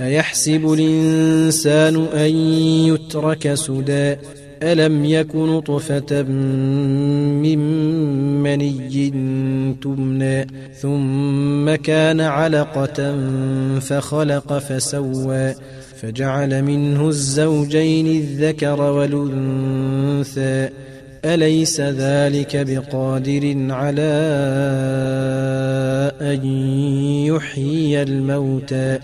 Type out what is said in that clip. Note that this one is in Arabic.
أيحسب الإنسان أن يترك سدى؟ ألم يك نطفة من مني تمنى؟ ثم كان علقة فخلق فسوى فجعل منه الزوجين الذكر والأنثى. أليس ذلك بقادر على أن يحيي الموتى؟